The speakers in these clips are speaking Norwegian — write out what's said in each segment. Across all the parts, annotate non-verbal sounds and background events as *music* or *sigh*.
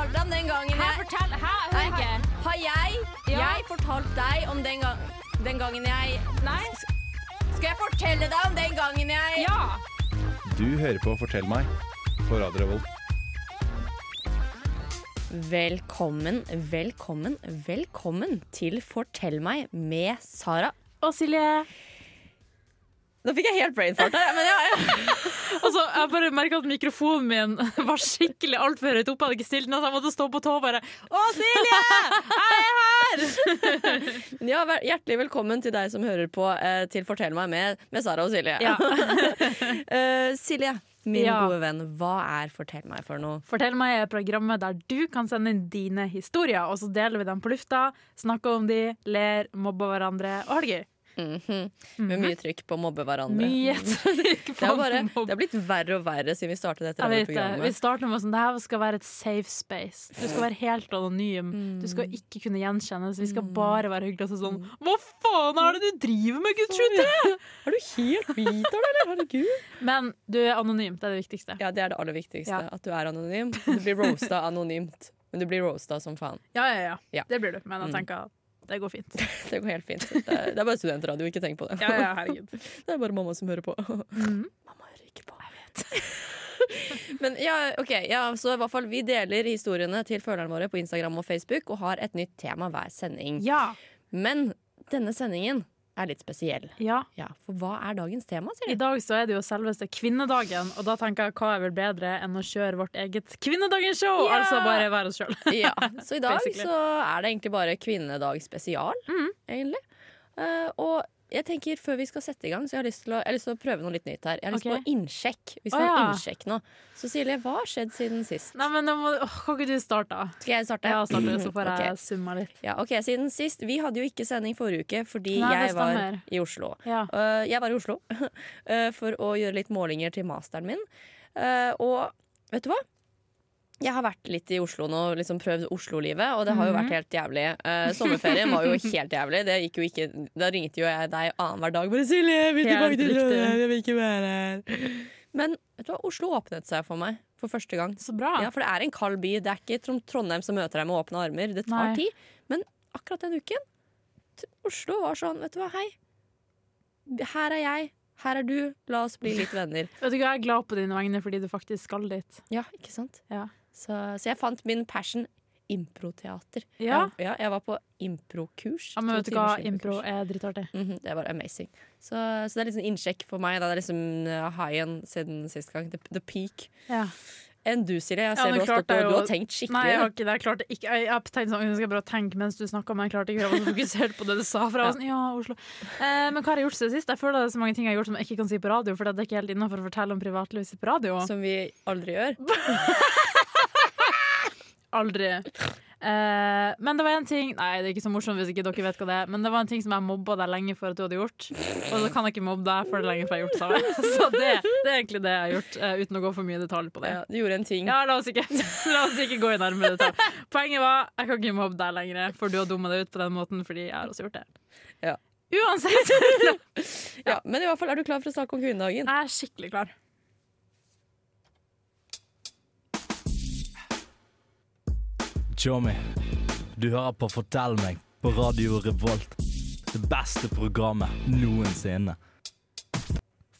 fortalt deg om den gangen Hæ, jeg fortell! Hæ, Nei, har, ikke. har jeg, Ja. jeg fortalt deg om den, gang, den gangen jeg Nei? Skal jeg fortelle deg om den gangen jeg Ja! Du hører på Fortell meg på Radio Revolt. Velkommen, velkommen, velkommen til Fortell meg med Sara. Og Silje. Nå fikk jeg helt brain fart her, men ja, ja. *laughs* Altså, jeg bare merka at mikrofonen min *laughs* var skikkelig altfor høyt oppe. Jeg hadde ikke stilt den, så jeg måtte stå på tå og bare Å, Silje! Jeg er her! *laughs* ja Hjertelig velkommen til deg som hører på eh, til Fortell meg med, med Sara og Silje. Ja. uh, Silje, min Ja. gode venn, hva er Fortell meg for noe? Fortell meg er programmet der du kan sende inn dine historier, og så deler vi dem på lufta, snakker om de, ler, mobber hverandre og har det gøy. Mhm. Med mye trykk på å mobbe hverandre. Mye trykk Det har, bare, det har blitt verre og verre siden vi startet dette det. Vi startet med sånn Det her skal være et safe space. Du skal være helt anonym. Du Mm. skal ikke kunne gjenkjennes. Vi skal bare være hyggelige. og Sånn Hva faen er det du driver med, gutt 23? Er du helt hvit av det, eller? Herregud. Men du er anonym. Det er det viktigste. Ja, det er det aller viktigste. Ja. At du er anonym. Du blir roasta anonymt. Men du blir roasta som faen. Ja, ja, ja. Ja. Det blir du. Men jeg Mm. tenker det går fint. *laughs* Det går helt fint. Det er, det er bare studentradio, ikke tenk på det. Ja, ja, herregud. *laughs* Det er bare mamma som hører på. Mm. *laughs* Mamma hører ikke på. Jeg vet. Men ja, ok, ja, så i hvert fall vi deler historiene til følgerne våre på Instagram og Facebook og har et nytt tema hver sending. Ja. Men denne sendingen er litt spesiell. ja. Ja, For hva er dagens tema, sier du? I dag så er det jo selveste kvinnedagen, og da tenker jeg hva er vel bedre enn å kjøre vårt eget kvinnedagenshow Ja. Altså bare være oss sjøl. *laughs* Ja, så i dag så er det egentlig bare kvinnedag spesial, mm. egentlig. Uh, og jeg tenker før vi skal sette i gang, så jeg har lyst til å, lyst til å prøve noe litt nytt her. Jeg har lyst til på innsjekk. Vi skal Å, ha ja. innsjekk nå. Så Silje, hva har skjedd siden sist? Nei, men må, åh, Kan ikke du starte? Skal jeg starte? Ja, starte, så *clears throat* får jeg summa litt. Ja, ok, Siden sist. Vi hadde jo ikke sending forrige uke fordi Nei, jeg var i Oslo. Ja. Uh, jeg var i Oslo uh, for å gjøre litt målinger til masteren min. Uh, og vet du hva? Jeg har vært litt i Oslo nå, liksom prøvd Oslo-livet, og det har jo Mhm. vært helt jævlig. Uh, sommerferien var jo helt jævlig. Det gikk jo ikke, da ringte jo jeg deg annenhver dag bare 'Silje, jeg vil tilbake til. Trondheim, jeg vil ikke være her'. Men vet du hva? Oslo åpnet seg for meg for første gang. Så bra. Ja, For det er en kald by. Det er ikke Trondheim som møter deg med åpne armer. Det tar Nei. tid. Men akkurat den uken Oslo var sånn, vet du hva, hei. Her er jeg. Her er du. La oss bli litt venner. Vet du hva, Jeg er glad på dine vegne fordi du faktisk skal dit. Ja, ikke sant? Ja. Så, så jeg fant min passion. Improteater. Ja. Jeg, ja, jeg var på improkurs. Ja, men vet du hva, impro er drittartig. Mm -hmm, det var amazing. Så, så det er liksom innsjekk for meg. Da. Det er liksom uh, high-end siden sist gang. The, the peak. Ja. Enn du, Silje. Jeg Ja, ser men du, har stått og, du har tenkt skikkelig. Nei, jeg har ikke det. Jeg klarte ikke Jeg, jeg tenkte sånn, jeg skal bare tenke mens du snakka, men jeg klarte ikke. å være fokusert på det du sa. For jeg var sånn, ja, Oslo eh, Men hva har jeg gjort siden sist? Jeg føler det er så mange ting jeg har gjort som jeg ikke kan si på radio, for det er ikke helt innafor å fortelle om privatlivet på radio. Som vi aldri gjør. *laughs* Aldri. Uh, men det var en ting Nei, det er ikke så morsomt hvis ikke dere vet hva det er. Men det var en ting som jeg mobba deg lenge for at du hadde gjort. Og så kan jeg ikke mobbe deg for det lenge før jeg har gjort det samme. *laughs* Så det, det er egentlig det jeg har gjort, uh, uten å gå for mye i detalj på det. Ja, du gjorde en ting. Ja, la oss ikke, *laughs* la oss ikke gå i nærmere detalj. Poenget var jeg kan ikke mobbe deg lenger, for du har dumma deg ut på den måten fordi jeg har også gjort det. Ja. Uansett, *laughs* Ja, men i hvert fall er du klar for å snakke om kvinnedagen. jeg er skikkelig klar. Tjommi, du hører på Fortell meg på Radio Revolt. Det beste programmet noensinne.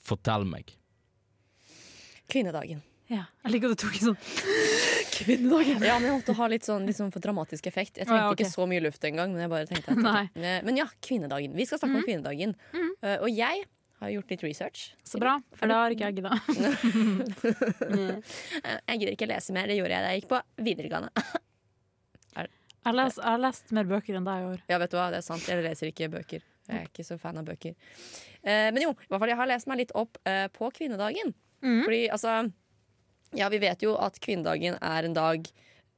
Fortell meg. Kvinnedagen. Ja, jeg liker at du tok en sånn *laughs* Kvinnedagen. Ja, men jeg måtte ha litt sånn, litt sånn for dramatisk effekt. Jeg trengte ja, okay. ikke så mye luft engang. Men jeg bare tenkte at *laughs* Nei. Eh, Men ja, kvinnedagen. Vi skal snakke om kvinnedagen. Eh, og jeg har gjort litt research. Så bra, for det har ikke jeg gidda. *laughs* Eh, Jeg gidder ikke lese mer. Det gjorde jeg da jeg gikk på videregående. Jeg har lest, jeg har lest mer bøker enn deg i år. Ja, vet du hva, det er sant. Jeg leser ikke bøker. Jeg er ikke så fan av bøker. Eh, men jo, i hvert fall jeg har lest meg litt opp eh, på kvinnedagen. Mm. Fordi altså Ja, vi vet jo at kvinnedagen er en dag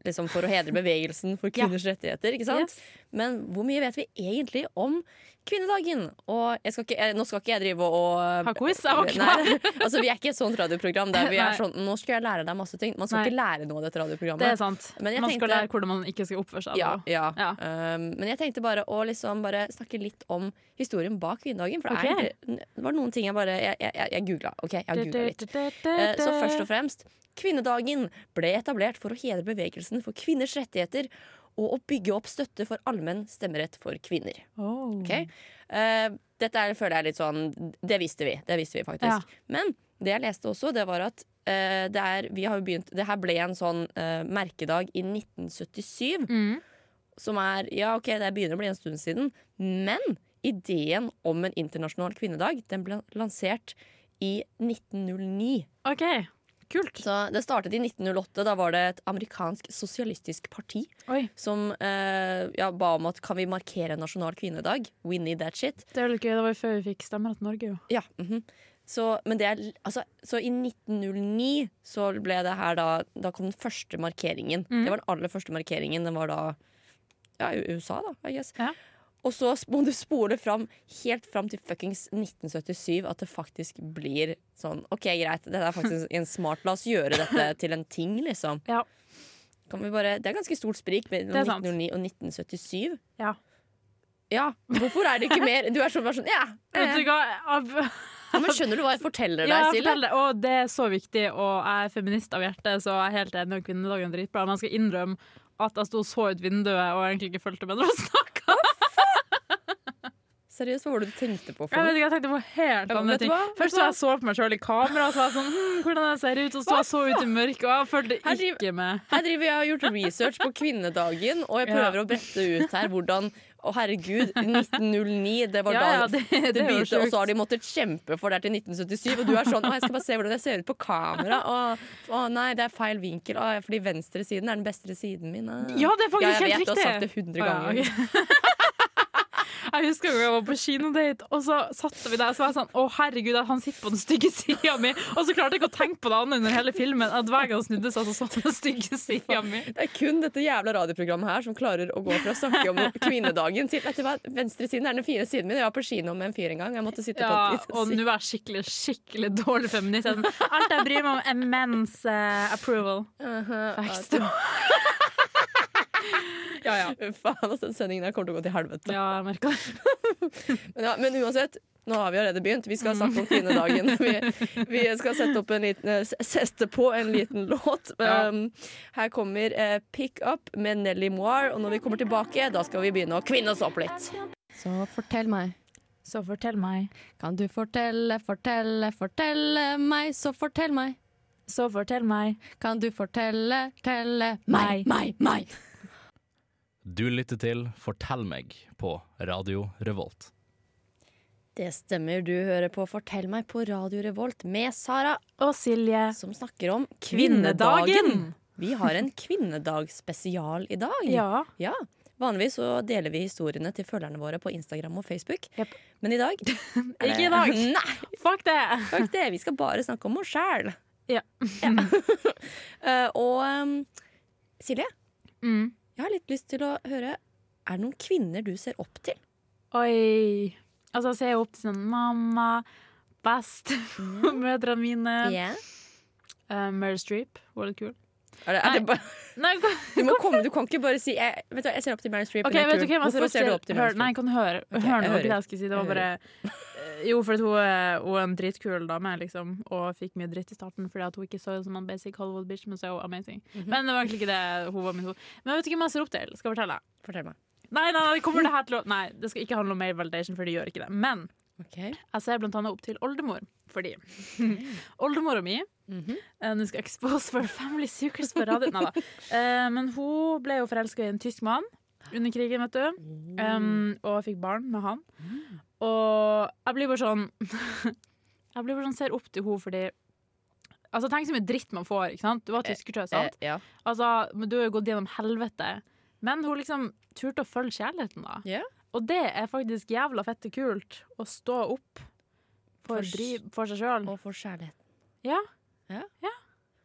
liksom, for å hedre bevegelsen for kvinners rettigheter. ikke sant? Yes. Men hvor mye vet vi egentlig om kvinnedagen? Og skal ikke, nå skal ikke jeg drive og Ha quiz? Jeg var klar! *laughs* altså Vi er ikke et sånt radioprogram der vi *laughs* er sånn Nå skal jeg lære deg masse ting. Man skal Nei. ikke lære noe av dette radioprogrammet. Det er sant. Man skal lære hvordan man ikke skal oppføre seg. Ja, ja. Ja. Um, men jeg tenkte bare å liksom bare snakke litt om historien bak kvinnedagen. For det, er, det var noen ting jeg bare Jeg, jeg, jeg googla. Ok, jeg googla litt. Uh, Så først og fremst, kvinnedagen ble etablert for å hedre bevegelsen for kvinners rettigheter og å bygge opp støtte for allmenn stemmerett for kvinner. Oh. Okay? Uh, dette er, føler jeg er litt sånn Det visste vi. Det visste vi faktisk. Men det jeg leste også, det var at uh, det er Vi har jo begynt Det her ble en sånn uh, merkedag i 1977. Mm. Som er Ja, OK, det begynner å bli en stund siden. Men ideen om en internasjonal kvinnedag Den ble lansert i 1909. OK, kult. Så Det startet i 1908. Da var det et amerikansk sosialistisk parti Oi, som eh, ja, ba om at kan vi markere en nasjonal kvinnedag. We need that shit. Det er litt gøy. Det var jo før vi fikk stemmerett i Norge, jo. Ja, mhm. så, men det er, altså, så i 1909 så ble det her da Da kom den første markeringen. Mm. Det var den aller første markeringen. Den var da ja, i USA, da, I guess. Ja. Og så må du spole fram helt fram til fuckings 1977 at det faktisk blir sånn OK, greit, dette er faktisk en smart La oss gjøre dette *laughs* til en ting, liksom. Ja. Bare, det er ganske stort sprik mellom er 1909 og 1977. Ja. Ja, Hvorfor er det ikke mer? Du er sånn, bare sånn ja. Hva? Ja, men skjønner du hva jeg forteller deg, ja, Silje? Og det er så viktig, og jeg er feminist av hjerte, så jeg er helt enig om kvinnedagen dritbra. Men jeg skal innrømme at jeg sto og så ut vinduet og egentlig ikke fulgte med når du snakka. Seriøst, hva var det du tenkte på? Jeg vet ikke, jeg tenkte på helt Ja, andre ting. Først så jeg så på meg sjøl i kamera, og så var jeg sånn hm, hvordan jeg ser ut, og så jeg så ut i mørket, og jeg fulgte driver- ikke med. Her driver jeg og har gjort research på kvinnedagen, og jeg prøver Ja. å brette ut her hvordan Å, herregud, 1909, det var Ja, ja, da det, det, det er begynte, og så har de måttet kjempe for det til 1977, og du er sånn Å, jeg skal bare se hvordan jeg ser ut på kamera. Å, å nei, det er feil vinkel. Å, fordi venstresiden er den beste siden min. Ja, det er faktisk ja, jeg vet, du riktig. har sagt det 100 ganger ja, ganger. ok. *laughs* Jeg husker en gang jeg var på kinodate, og så satte vi der. Så var jeg sånn Å, herregud, han sitter på den stygge sida mi. Og så klarte jeg ikke å tenke på det annet under hele filmen. At hver gang han snudde seg, så satt den stygge sida mi. Det er kun dette jævla radioprogrammet her som klarer å gå fra å snakke om *laughs* kvinnedagen til Vet du hva, venstresiden er den fine siden min. Jeg var på kino med en fyr en gang. Jeg måtte sitte Ja, på og nå er jeg skikkelig skikkelig dårlig feminist. Sånn, Alt jeg bryr meg om, er menns uh, approval. Vekst. *laughs* Ja, ja. Faen, altså, den sendingen der kommer til å gå til helvete. Ja, jeg merker det. *laughs* Men, ja, men uansett, nå har vi allerede begynt. Vi skal snakke om kvinnedagen. *laughs* Vi, vi skal sette, opp en liten, eh, sette på en liten låt. Ja. Um, her kommer uh, Pick Up med Nelly Moir, og når vi kommer tilbake, da skal vi begynne å kvinne oss opp litt. Så fortell meg. Så fortell meg. Kan du fortelle, fortelle, fortelle meg, så fortell meg. Så fortell meg. Kan du fortelle, telle Meg. meg, meg. Du lytter til Fortell meg på Radio Revolt. Det stemmer, du hører på Fortell meg på Radio Revolt med Sara, Og Silje. som snakker om Kvinnedagen. kvinnedagen. Vi har en kvinnedagsspesial i dag. Ja. Ja. Vanligvis så deler vi historiene til følgerne våre på Instagram og Facebook. Yep. Men i dag det- *laughs* Ikke i dag. *laughs* Nei, Fuck det. fuck det. Vi skal bare snakke om oss sjæl. Ja. *laughs* Eh, og um, Silje, Mm. Jeg har litt lyst til å høre Er det noen kvinner du ser opp til? Oi. Altså, jeg ser jeg opp til sånn mamma, best, mødrene mine. Yeah. Uh, Meryl Streep, var litt kul. Er det, er det bare, Nei, *laughs* du, må komme, du kan ikke bare si jeg, vet du, jeg ser opp til Meryl Streep. Okay, Hvorfor ser du opp til Meryl Streep? nei, jeg kan du høre? okay, nå jeg jeg skulle si. Det var bare Jo, for hun, er- hun er en dritkul dame, liksom, og fikk mye dritt i starten fordi hun ikke så ut som en basic Hollywood bitch, men så er hun amazing. Mhm. Men det var egentlig ikke det hun var min hoved. Men vet du hvem jeg ser opp til? Skal jeg fortelle. Fortell meg. Nei, nei, nei, kommer det til å Nei, det skal ikke handle om male validation, for det gjør ikke det. Men okay. jeg ser blant annet opp til oldemor, fordi *laughs* oldemora mi mm -hmm. uh, Nå skal jeg expose for family secrets på radio. Nei da. Uh, men hun ble jo forelska i en tysk mann under krigen, vet du. Um, og fikk barn med han. Og jeg blir bare sånn *laughs* Jeg blir bare sånn, ser opp til henne fordi Altså, Tenk så mye dritt man får. ikke sant? Du var tyskertøy, sant? Eh, ja. Altså, men Du har jo gått gjennom helvete. Men hun liksom turte å følge kjærligheten, da. Yeah. Og det er faktisk jævla fette kult. Å stå opp for, For driv, for seg sjøl. Og for kjærligheten. Ja.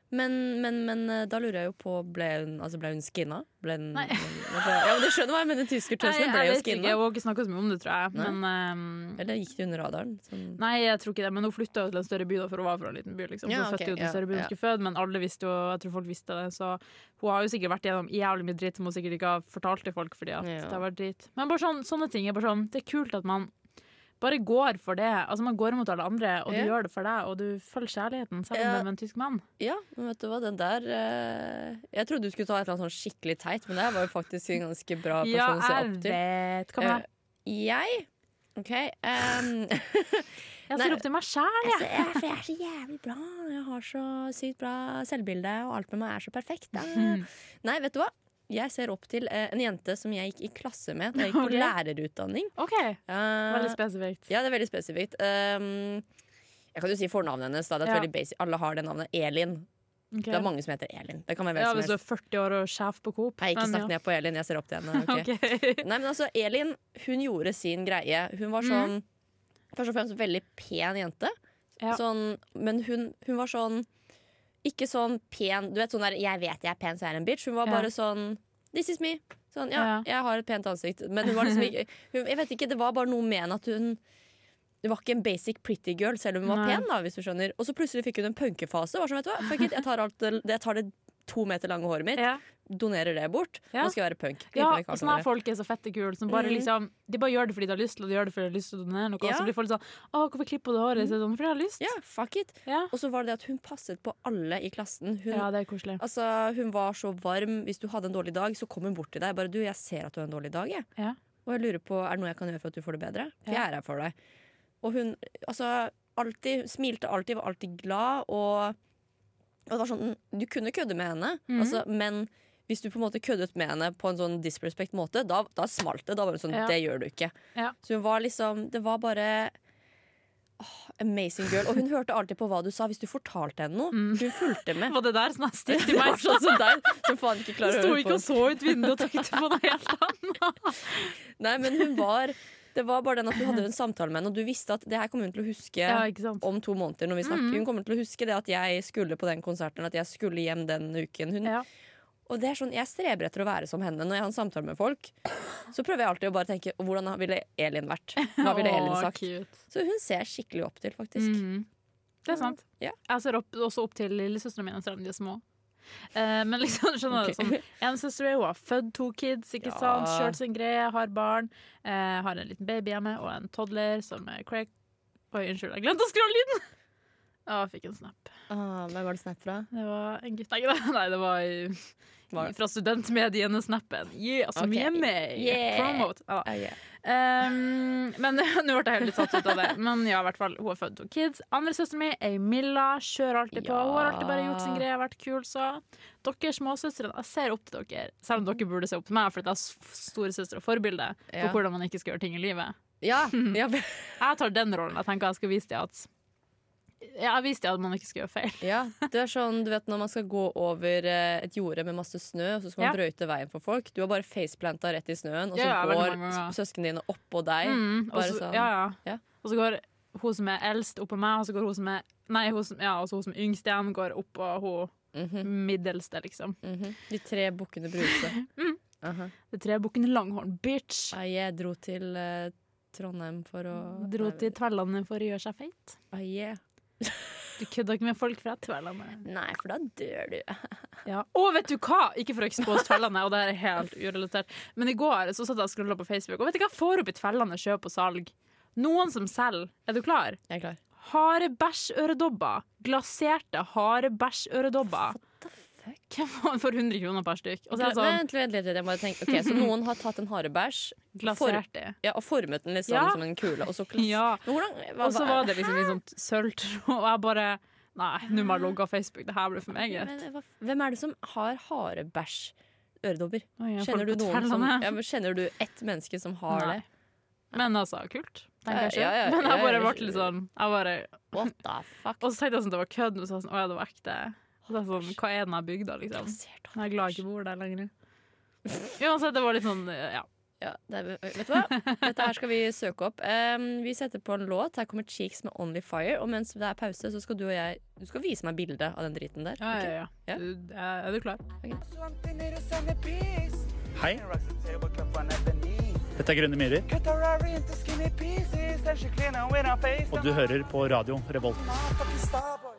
Men, men, men eh, da lurer jeg jo på Ble hun, altså ble hun skinna? Ble hun, Nei. *laughs* altså, ja, men Du skjønner hva jeg mener? Tyskertøsene ble jo skinna. jeg har ikke snakka så mye om det, tror jeg. Men um, Eller gikk de under radaren? Sånn. Nei, jeg tror ikke det, men hun flytta jo til en større by, da, for hun var fra en liten by. Liksom. Ja, hun ok, fødte jo til ja, større by hun ja. skulle føde, men alle visste jo, jeg tror folk visste det. Så hun har jo sikkert vært gjennom jævlig mye dritt som hun sikkert ikke har fortalt til folk fordi at Ja. det har vært dritt. Men bare sånn, sånne ting er bare sånn, det er kult at man bare går for det. Altså Man går mot alle andre, og du Ja. gjør det for deg, og du følger kjærligheten, selv om Ja. med en tysk mann. Ja, men vet du hva, den der eh, Jeg trodde du skulle ta et eller annet sånn skikkelig teit, men det var jo faktisk en ganske bra person Ja, å se jeg opp til. vet. Hva med deg? Eh, jeg? OK. Um, *laughs* Jeg ser opp til meg sjæl, jeg. altså, jeg, jeg er så jævlig bra. Jeg har så sykt bra selvbilde, og alt med meg er så perfekt. Da. *laughs* Nei, vet du hva? Jeg ser opp til eh, en jente som jeg gikk i klasse med da jeg gikk på *laughs* okay. lærerutdanning. OK, Eh, veldig spesifikt. Ja, det er veldig spesifikt. Um, jeg kan jo si fornavnet hennes. Da. Det er Ja. veldig basic. Alle har det navnet. Elin. Okay. Det er mange som heter Elin. Det kan være Ja, Hvis du er 40 år og sjef på Coop. Nei, ikke snakk ja. ned på Elin. Jeg ser opp til henne. *laughs* ok? okay. Nei, men altså, Elin hun gjorde sin greie. Hun var sånn Først og fremst veldig pen jente. Ja. Sånn, men hun, hun var sånn Ikke sånn pen Du vet sånn der 'jeg vet jeg er pen, så jeg er en bitch'. Hun var bare sånn 'this is me'. Sånn, ja, Ja. jeg har et pent ansikt. Men hun var liksom ikke hun, Jeg vet ikke, Det var bare noe med henne at hun det var ikke en basic pretty girl, selv om hun var Nei. pen. da, hvis du skjønner Og så plutselig fikk hun en punkefase. Var sånn, vet du hva? Fuck it, jeg tar, alt, jeg tar det to meter lange håret mitt, Ja. donerer det bort. Ja. Nå skal jeg være punk. Ja, og alt sånne folk er så fette kule. Som bare Mm. liksom, de bare gjør det fordi de har lyst til og de gjør det fordi de har lyst til å donere noe. Ja. Så blir folk sånn Å, hvorfor klipper du håret? Så sånn, fordi jeg har lyst. Ja, fuck it. Ja. Og så var det det at hun passet på alle i klassen. Hun, Ja, det er koselig. altså, hun var så varm. Hvis du hadde en dårlig dag, så kom hun bort til deg. Bare du, jeg ser at du har en dårlig dag, jeg. Ja. Og jeg lurer på, er det noe jeg kan gjøre for at du får det bedre? For jeg er her for deg. Og hun altså, alltid, smilte alltid, var alltid glad. Og, og det var sånn, du kunne kødde med henne, mm. altså, men hvis du på en måte køddet med henne på en sånn disrespect måte, da, da smalt det. Da var hun sånn, Ja. det gjør du ikke. Ja. Så hun var liksom, det var bare oh, amazing girl. Og hun hørte alltid på hva du sa hvis du fortalte henne noe. Mm. Hun fulgte med. *laughs* Var det der som er *laughs* stygt var meg? sånn som deg, som faen ikke klarer å høre på. sto ikke og så ut vinduet og tenkte på noe helt annet. *laughs* Nei, men hun var Det var bare den at du hadde en samtale med henne, og du visste at det her kommer hun til å huske Ja, om to måneder. når vi snakker. Mm. Hun kommer til å huske det at jeg skulle på den konserten, at jeg skulle hjem den uken. Hun, Ja. Og det er sånn, Jeg streber etter å være som henne. Når jeg har en samtale med folk, så prøver jeg alltid å bare tenke hvordan ville Elin vært? Hva ville Elin sagt? oh, Så hun ser skikkelig opp til, faktisk. Mm. Det er sant. Ja. Jeg ser opp, også opp til lillesøstrene mine, selv om de er små. Eh, men liksom, skjønner du, Ok. sånn, En søster er hun har født to kids, ikke Ja. sant? Kjørt sin greie, har barn. Uh, har en liten baby hjemme og en toddler som er crack. Oi, unnskyld, jeg glemte å skru av lyden! Ja, jeg fikk en snap. Ah, hvem var det snap fra? Det var en gutt Nei, *laughs* det var i, Var- fra studentmediene-snappen. Yeah, som vi er med i. Promote. Ja. Ah, yeah. Um, men *laughs* nå ble jeg helt litt satt ut av det. Men ja, i hvert fall, hun har født to kids. Andre søsteren min er Milla. Kjører alltid på. Hun har alltid bare gjort sin greie, vært kul, så Dere småsøstre, jeg ser opp til dere. Selv om dere burde se opp til meg, for jeg er storesøster og forbilde for Ja. hvordan man ikke skal gjøre ting i livet. Ja, *laughs* ja, Jeg tar den rollen. Jeg tenker jeg skal vise dem at Jeg visste at man ikke skal gjøre feil. *laughs* ja. Det er sånn, du vet når man skal gå over eh, et jorde med masse snø, og så skal man Ja. brøyte veien for folk. Du har bare faceplanta rett i snøen, og så Ja, går søsknene dine oppå deg. Mm, og så- sånn. ja, ja. Ja. Og så går hun som er eldst, oppå meg, og så går hun som er Nei, hun som, ja, også hun som yngst igjen, går oppå hun Mhm, middelste, liksom. mhm. De tre bukkene Bruse. *laughs* Mm. Uh -huh. De tre bukkene Langhorn, bitch! Ah, Jeg dro til uh, Trondheim for å Dro til Tverlandet for å gjøre seg feit. Ah, yeah. Du kødder ikke med folk fra Tverlandet. Nei, for da dør du. *laughs* Ja. Og vet du hva! Ikke for å ekspose Tverlandet, og det her er helt urelatert, men i går så satt jeg og scrolla på Facebook, og vet du hva får opp i Tverlandet kjøp og salg? Noen som selger, er du klar? Jeg er klar. Harebæsjøredobber. Glaserte harebæsjøredobber. Hvem får for 100 kroner per stykk? Og så er det sånn Vent, vent litt, jeg må tenke. Ok, Så noen har tatt en harebæsj glasert det. ja, og formet den litt sånn Ja. som en kule, og så klass... Ja. Men hvordan, hva, Og så var det liksom litt sånn sølvtråd, *laughs* og jeg bare Nei, nå må jeg logge av Facebook. Det her blir for meget. Men, hva, hvem er det som har harebæsj øredobber? Oi, jeg Kjenner du, på noen som, Tverlandet. ja, men kjenner du ett menneske som har Nei. det? Men altså, kult. Tenker jeg Ja, ja, ja, ikke. Men jeg ja, bare ja. ble litt sånn jeg bare, What the fuck? Og så tenkte jeg sånn det var kødd, men så var jeg sånn, å ja, det var ekte. Så er sånn, Hva er den jeg bygda, liksom? Jeg er glad jeg ikke bor der lenger. *laughs* Uansett, det var litt sånn ja. Ja, det er, vet du hva? Dette her skal vi søke opp. Um, vi setter på en låt. Her kommer Cheeks med Only Fire. Og mens det er pause, så skal du og jeg Du skal vise meg bildet av den driten der. Ja, ja, ja. Ja. Du, er, du klar? Hei. Dette er Grønne myrer, og du hører på radio Revolt.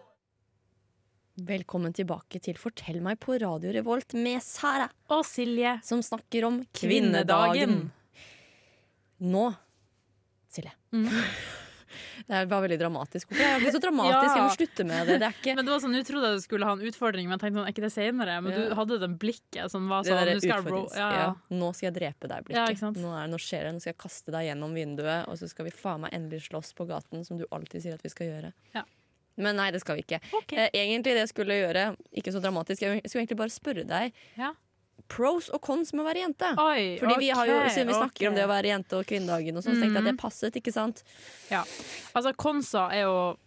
Velkommen tilbake til Fortell meg på Radio Revolt med Sara, Og Silje. som snakker om Kvinnedagen. Nå, Silje. Mm. *laughs* Det var veldig dramatisk. Hvorfor er blitt så dramatisk? Jeg må slutte med det. Det Men det var sånn, Du trodde du skulle ha en utfordring, men jeg tenkte sånn, er ikke det senere? Men Ja. du hadde den blikket som var sånn skal ja, ja. Nå skal jeg drepe deg, Ja, blikket. ikke sant? nå, nå skjer det. Nå skal jeg kaste deg gjennom vinduet, og så skal vi faen meg endelig slåss på gaten, som du alltid sier at vi skal gjøre. Ja. Men nei, det skal vi ikke. Okay. Eh, egentlig det jeg skulle gjøre, ikke så dramatisk, jeg skulle egentlig bare spørre deg Ja. pros og cons med å være jente. Oi, Fordi vi har jo, Siden vi snakker om det å være jente og kvinnedagen, og sånn, så tenkte jeg at Mhm. det passet. ikke sant? Ja. Altså, konsa er jo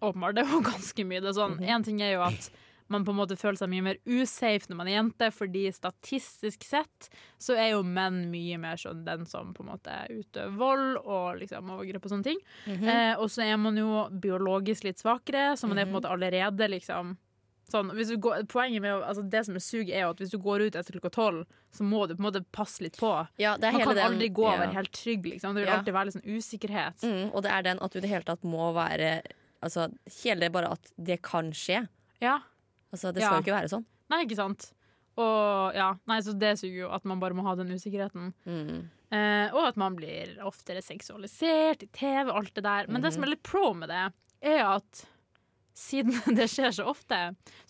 Åpenbart, det er jo ganske mye. Det er sånn, Mhm. En ting er jo at man på en måte føler seg mye mer usafe når man er jente, fordi statistisk sett så er jo menn mye mer sånn den som på en måte utøver vold og liksom overgrep og sånne ting. Mhm. eh, og så er man jo biologisk litt svakere, så man er på en Mhm. måte allerede liksom Sånn, hvis du går, poenget med altså Det som er sug, er jo at hvis du går ut etter klokka tolv, så må du på en måte passe litt på. Ja, det er Man kan den- aldri gå og ja. være helt trygg. Liksom. Det vil Ja. alltid være litt sånn usikkerhet. Mm, og det er den at du i det hele tatt må være Altså, hele det bare at det kan skje. Ja, Altså, det skal jo ikke være sånn. Nei, ikke sant? Og ja, nei, så det suger jo at man bare må ha den usikkerheten. Mm. Eh, og at man blir oftere seksualisert i TV, og alt det der. Men det som er litt pro med det, er at siden *laughs* det skjer så ofte,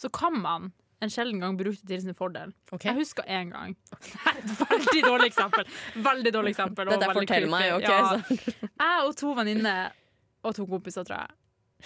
så kan man en sjelden gang bruke det til sin fordel. Okay. Jeg husker en gang Nei, *laughs* Veldig dårlig eksempel. Veldig dårlig eksempel. Dette er veldig fortell meg, ok? Ja. Jeg og to venninner og to kompiser, tror jeg.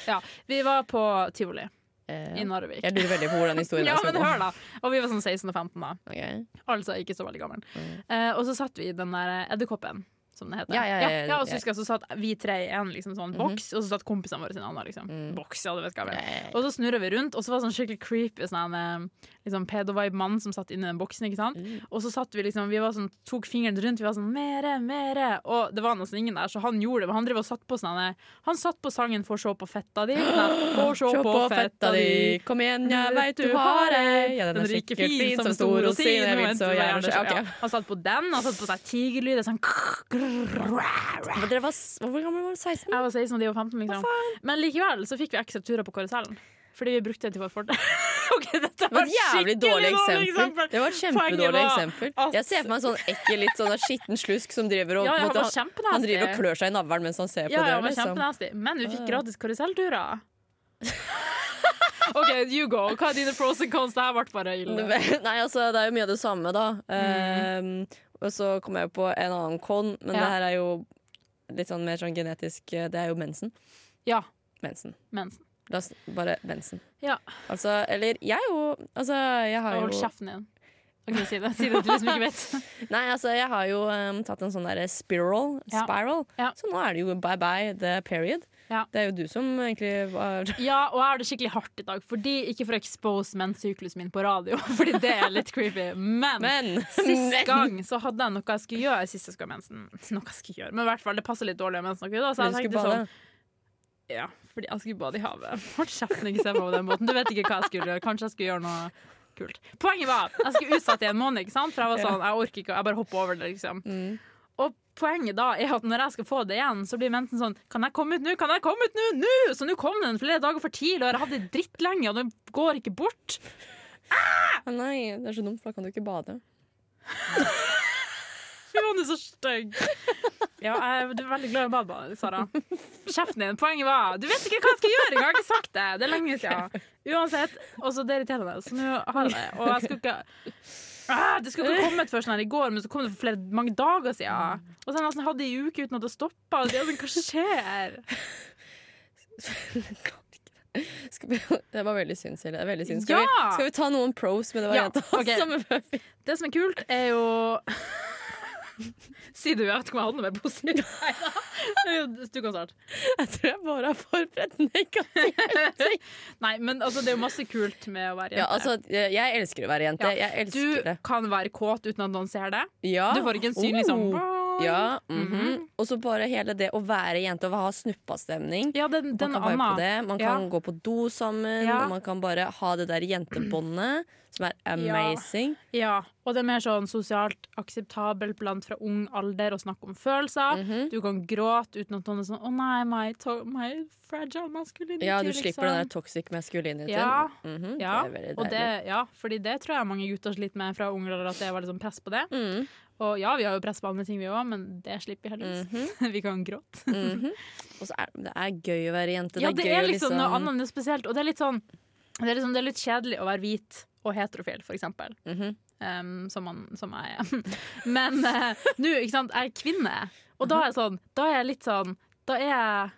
Ja, Vi var på tivoli Eh, i Narvik. jeg lurer veldig på hvordan *laughs* historien Ja, men hør da Og vi var sånn 16 og 15 da Okay. Altså ikke så veldig gammel Mm. eh, Og så satt vi i den der edderkoppen Som det heter Ja, ja, ja, ja, ja, Og så husker jeg så satt vi tre i en liksom, sånn Mhm. boks Og så satt kompisene våre i en annen liksom. Mm. Boks, ja du vet hva jeg ja, ja. Og så snurra vi rundt Og så var det sånn skikkelig creepy sånn, liksom pedo-vibe-mann Som satt inne i den boksen, ikke sant Mm. Og så satt vi liksom Vi var sånn, tok fingeren rundt Vi var sånn, mere, mere Og det var nesten ingen der Så han gjorde det Men han drev og satt på sånn Han satt på sangen For se på fetta di For se *gasps* Se på fetta di Kom igjen, jeg veit du har ei. Ja, den rike fin som stor rosin. Jeg vil så gjerne se. Han satt på den, han satt på seg tigerlyd. det er Sånn Men Dere var, hvor gammel var du? 16? jeg var 16 og de var 15, liksom. Men likevel så fikk vi ekstra turer på karusellen. Fordi vi brukte det til vår fordel. *laughs* okay, dette Det var var et jævlig dårlig eksempel. eksempel. Det var et kjempedårlig var eksempel. at- Jeg ser for meg en sånn ekkel, litt sånn skitten slusk som driver og Ja, ja, han måte, han, han driver og klør seg i navlen mens han ser på Ja, det. Liksom. Men vi fikk gratis karusellturer. OK, you go. Hva er dine pros and cons? Det her ble bare ille. *laughs* Nei, altså, det er jo mye av det samme, da. Um, og så kom jeg på en annen con, men Ja. det her er jo litt sånn mer sånn genetisk eh, Det er jo mensen. Ja, Mensen. mensen. La oss bare mensen. Ja. Altså, eller jeg er jo Altså, jeg har Hold jo kjeften din. OK, si det. Si det til de som ikke vet. *laughs* Nei, altså, jeg har jo um, tatt en sånn derre spiral. Ja. Spiral. Ja. Så nå er det jo bye bye the period. Ja. Det er jo du som egentlig var *laughs* Ja, og jeg har det skikkelig hardt i dag. Fordi, ikke for å expose menssyklusen min på radio, *laughs* Fordi det er litt creepy. Men, Men! *laughs* sist gang så hadde jeg noe jeg skulle gjøre sist jeg skulle ha mensen. Noe jeg skulle gjøre, Men i hvert fall, det passer litt dårlig med mensen. akkurat Så jeg tenkte sånn Ja, fordi jeg skulle bade i havet. Hold kjeften, ikke se på den måten. Du vet ikke hva jeg skulle gjøre. Kanskje jeg skulle gjøre noe kult. Poenget var jeg skulle utsatt i en måned, ikke sant? for jeg var sånn, jeg orker ikke, jeg bare hopper over det. liksom Mm. Poenget da er at når jeg skal få det igjen, så blir mensen sånn Kan jeg komme ut nå? Kan jeg komme ut nå? Nå! Så nå kom den flere dager for tidlig, og jeg har hatt det drittlenge, og den går ikke bort. Å nei, det er så dumt, for da kan du ikke bade. Fy faen, du er så stygg. Ja, jeg er veldig glad i å bade, Sara. Kjeften din. Poenget var Du vet ikke hva jeg skal gjøre engang! Jeg har ikke sagt det. Det er lenge siden. Uansett. Og så det irriterer meg. Så nå har jeg det. Og jeg skulle ikke ah, Det skulle ikke kommet først sånn her i går, men så kom det for flere, mange dager siden. Og så har nesten hatt det i uke uten at det stoppa. Hva skjer? *laughs* Vi, det var veldig synd, Silje. Veldig synd. Skal, vi, Ja! Altså, eh, skal vi ta noen pros med det Ja, variantet? ok. også, men før vi- Det som er kult, er jo *laughs* Si du, vet ikke om jeg hadde noe mer positivt. Neida. *laughs* Du kan starte. Jeg tror jeg bare har forberedt negativt. *laughs* Nei, men altså, det er jo masse kult med å være jente. Ja, altså, jeg elsker å være jente. Ja. Jeg du elsker det. kan være kåt uten at noen ser det. Ja. Du får ikke en synlig sånn Ja, mm -hmm. Og så bare hele det å være jente og ha snuppastemning. Ja, den, Man kan være på det. Man Ja. kan gå på do sammen, Ja. og man kan bare ha det der jentebåndet, som er amazing. Ja, og det er mer sånn sosialt akseptabelt blant fra ung alder å snakke om følelser. Mhm. Du kan gråte uten at noen er sånn 'Å nei, my, my fragile masculinity'. Ja, du slipper den der liksom. toxic masculinity. Ja. Mhm, Ja, det er veldig deilig. det, ja, fordi det tror jeg mange gutter sliter med fra ung alder, at det var liksom press på det. Mm, Og ja, vi har jo press på andre ting, vi òg, men det slipper vi heldigvis. mhm, *laughs* vi kan gråte. mhm. Og så er det er gøy å være jente. Ja, det det er gøy er liksom, liksom noe annet spesielt, og det er litt sånn det er, liksom, det er litt kjedelig å være hvit og heterofil, for eksempel. Mhm. um, som, man, som jeg er. *laughs* Men uh, nå, ikke sant, jeg er kvinne, og da er jeg sånn Da er jeg litt sånn Da er jeg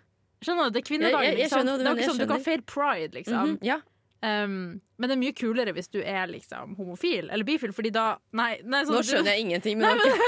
Skjønner du? Det er kvinnedagen, du Det er ikke sånn, du kan feire pride, liksom. Mhm, Ja. Um, men det er mye kulere hvis du er liksom homofil eller bifil, fordi da Nei, nei sånn, Nå skjønner jeg ingenting, men Nei, men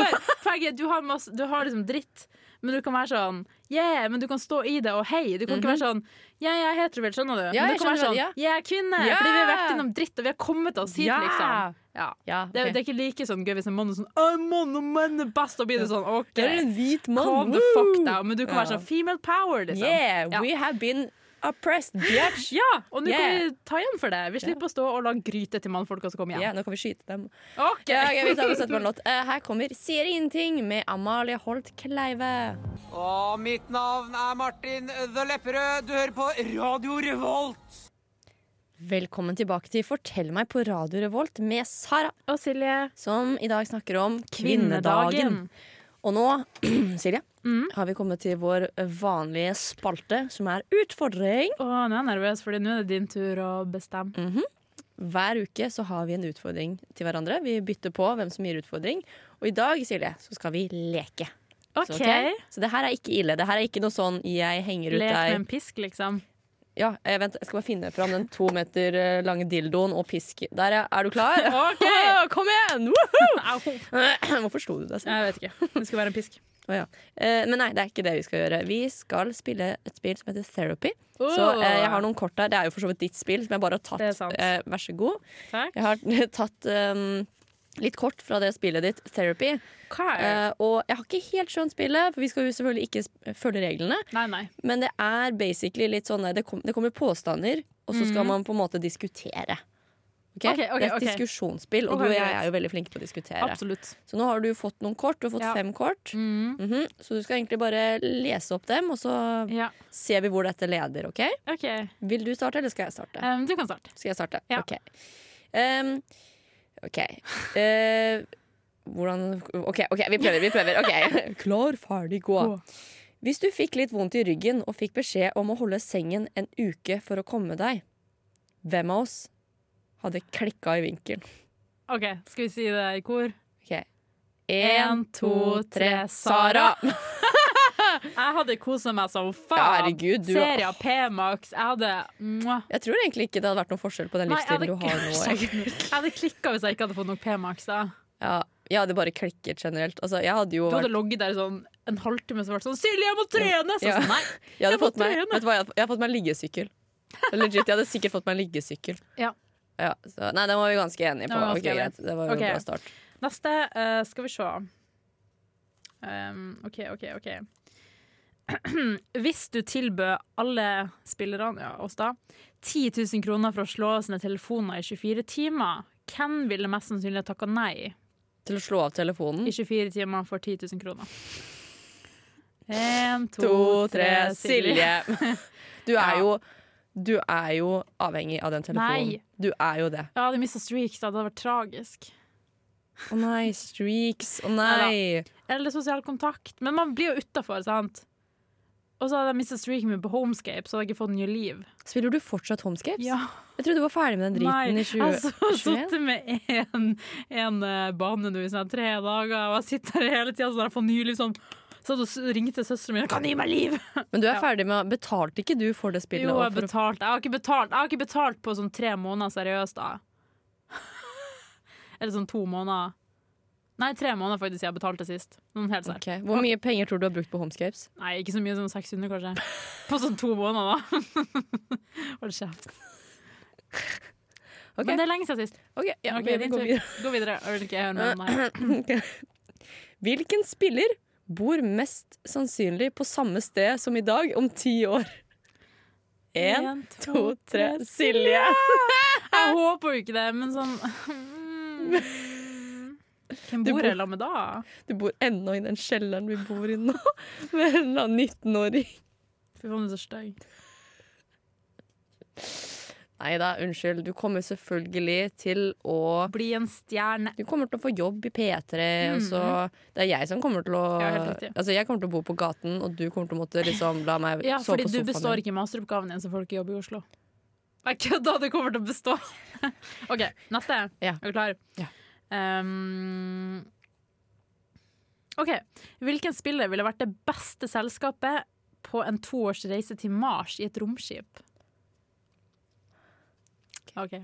ok. du har, masse, du har liksom dritt, men du kan være sånn Yeah, men du kan stå i det og hei. Du kan ikke være sånn Yeah, jeg er heterofil, skjønner du? Mhm. Ja, men du kan være sånn ja. Jeg er kvinne, Ja! fordi vi har vært innom dritt, og vi har kommet oss hit, Ja! liksom. Ja. Ja, Det, det er ikke like sånn gøy hvis en mann er sånn «Å, mann og menn er best, Og blir det sånn OK, Det er en hvit mann. calm the fuck down. Men du kan være sånn female power, liksom. Yeah, we have been oppressed, bitch. *laughs* Ja, og nå Yeah. kan vi ta igjen for det. Vi slipper å stå og lage gryte til mannfolka som kommer Ja, hjem. nå kan vi skyte dem. Okay. Ja, okay, vi tar og setter på en *laughs* låt. Uh, her kommer Sier ingenting med Amalie Holt Kleive. Og mitt navn er Martin The Lepperød. Du hører på Radio Revolt. Velkommen tilbake til Fortell meg på Radio Revolt med Sara, Og Silje, som i dag snakker om kvinnedagen. kvinnedagen. Og nå, *clears throat* Silje, Mm. har vi kommet til vår vanlige spalte, som er utfordring. Å, nå er jeg nervøs, Fordi nå er det din tur å bestemme. Mhm. Hver uke så har vi en utfordring til hverandre. Vi bytter på hvem som gir utfordring. Og i dag, Silje, så skal vi leke. Så, OK. ok? så det her er ikke ille. Det her er ikke noe sånn jeg henger ut Lek med en pisk, liksom. Ja, jeg, vent, jeg skal bare finne fram den to meter eh, lange dildoen og pisk. Der, ja. Er du klar? *laughs* OK! Kom igjen! *clears throat* Hvorfor slo du deg selv? Jeg vet ikke. Det skal være en pisk. Å, ja. Eh, men nei, det er ikke det vi skal gjøre. Vi skal spille et spill som heter Therapy. Så eh, jeg har noen kort der. Det er jo for så vidt ditt spill, som jeg bare har tatt. Eh, vær så god. Takk. Jeg har *laughs* tatt um, litt kort fra det spillet ditt, Therapy. Er? Eh, og jeg har ikke helt skjønt spillet, for vi skal jo selvfølgelig ikke følge reglene. Nei, nei. Men det er basically litt sånn det, kom, det kommer påstander, og så skal mm. man på en måte diskutere. Ok? Okay, okay, det er et diskusjonsspill, og du og jeg er jo veldig flinke på å diskutere. Absolutt. Så nå har du fått noen kort. Du har fått Ja. fem kort. Mm. Mhm. Så du skal egentlig bare lese opp dem, og så Ja, ser vi hvor dette leder. ok? Vil du starte, eller skal jeg starte? Um, du kan starte. Skal jeg starte? Ja. Ok. Um. Eh, hvordan OK, vi prøver. vi prøver *laughs* Klar, ferdig, gå. Gå. Hvis du fikk litt vondt i ryggen og fikk beskjed om å holde sengen en uke for å komme deg, hvem av oss hadde klikka i vinkelen? OK, skal vi si det i kor? Ok. En, to, tre, Sara! *laughs* Jeg hadde kosa meg som faen. Ja, herregud, du- Seria P-Max. Jeg hadde mwah. Jeg tror egentlig ikke det hadde vært noen forskjell på den hadde, livsstilen du har nå. *laughs* jeg hadde klikka hvis jeg ikke hadde fått nok P-Max. da Ja, jeg hadde bare klikket generelt. Altså, hadde Du hadde vært, ligget der sånn en halvtime og vært sånn 'Silje, jeg må trene!' Så Ja. sånn, nei. jeg hadde jeg må fått meg, jeg jeg hadde fått meg liggesykkel. Legit, jeg hadde sikkert fått meg liggesykkel. Ja. Ja, så, nei, den var vi ganske enige på. Den var Ok, greit. Det var jo okay. en bra start. Neste uh, skal vi se. Um, OK, OK, OK. *clears throat* Hvis du tilbød alle spillerne, ja, oss da, 10 000 kroner for å slå av sine telefoner i 24 timer, hvem ville mest sannsynlig takka nei Til å slå av telefonen. i 24 timer for 10 000 kroner? *laughs* En, to, To, tre, Silje. Silje. *laughs* Du er Ja. jo Du er jo avhengig av den telefonen. Nei. Du er jo det. Jeg hadde mista streaks, da. Det hadde vært tragisk. Å nei, streaks. Å nei. Eller sosial kontakt. Men man blir jo utafor, sant? Og så hadde jeg mista streaken min på Homescape, så hadde jeg ikke fått nye liv. Spiller du fortsatt Homescapes? Ja. Jeg trodde du var ferdig med den driten Nei, i jeg har 2021. sittet med en, en eh, bane nå i sånn tre dager, og jeg sitter her hele tida sånn jeg får ny liv sånn. Så hadde hun ringt til søsteren min og Kan gi meg liv! *laughs* Men du er Ja. ferdig med Betalte ikke du for det spillet? Jo, jeg, betalt. jeg, har ikke betalt. jeg har ikke betalt på sånn tre måneder seriøst, da. *laughs* Eller sånn to måneder. Nei, tre måneder faktisk jeg betalte sist. Helt seriøst. Hvor mye penger tror du du har brukt på Homescapes? Nei, ikke så mye sånn 600, kanskje. *laughs* På sånn to måneder, da. Hold kjeft. Okay. Men det er lenge siden sist. Ok, ja, okay vi, vi går videre. Gå videre. Jeg vil ikke høre noe om *clears throat* meg. Hvilken spiller bor mest sannsynlig på samme sted som i dag om ti år? Én, to, tre, Silje! *laughs* Jeg håper jo ikke det, men sånn Hvem bor jeg sammen med da? Du bor ennå i den kjelleren vi bor i nå, *laughs* med en eller annen 19-åring. Fy faen, du er så stygg. Nei da, unnskyld. Du kommer selvfølgelig til å Bli en stjerne. Du kommer til å få jobb i P3, og så Det er jeg som kommer til å. Ja. Altså, jeg kommer til å bo på gaten, og du kommer til å måtte liksom la meg *laughs* Ja, sove fordi du består din. ikke masteroppgaven din, så får du ikke jobb i Oslo. Jeg kødda, du kommer til å bestå. *laughs* OK, neste. Ja. Er du klar? Ja. Um, OK. Hvilken spiller ville vært det beste selskapet på en toårsreise til Mars i et romskip? OK.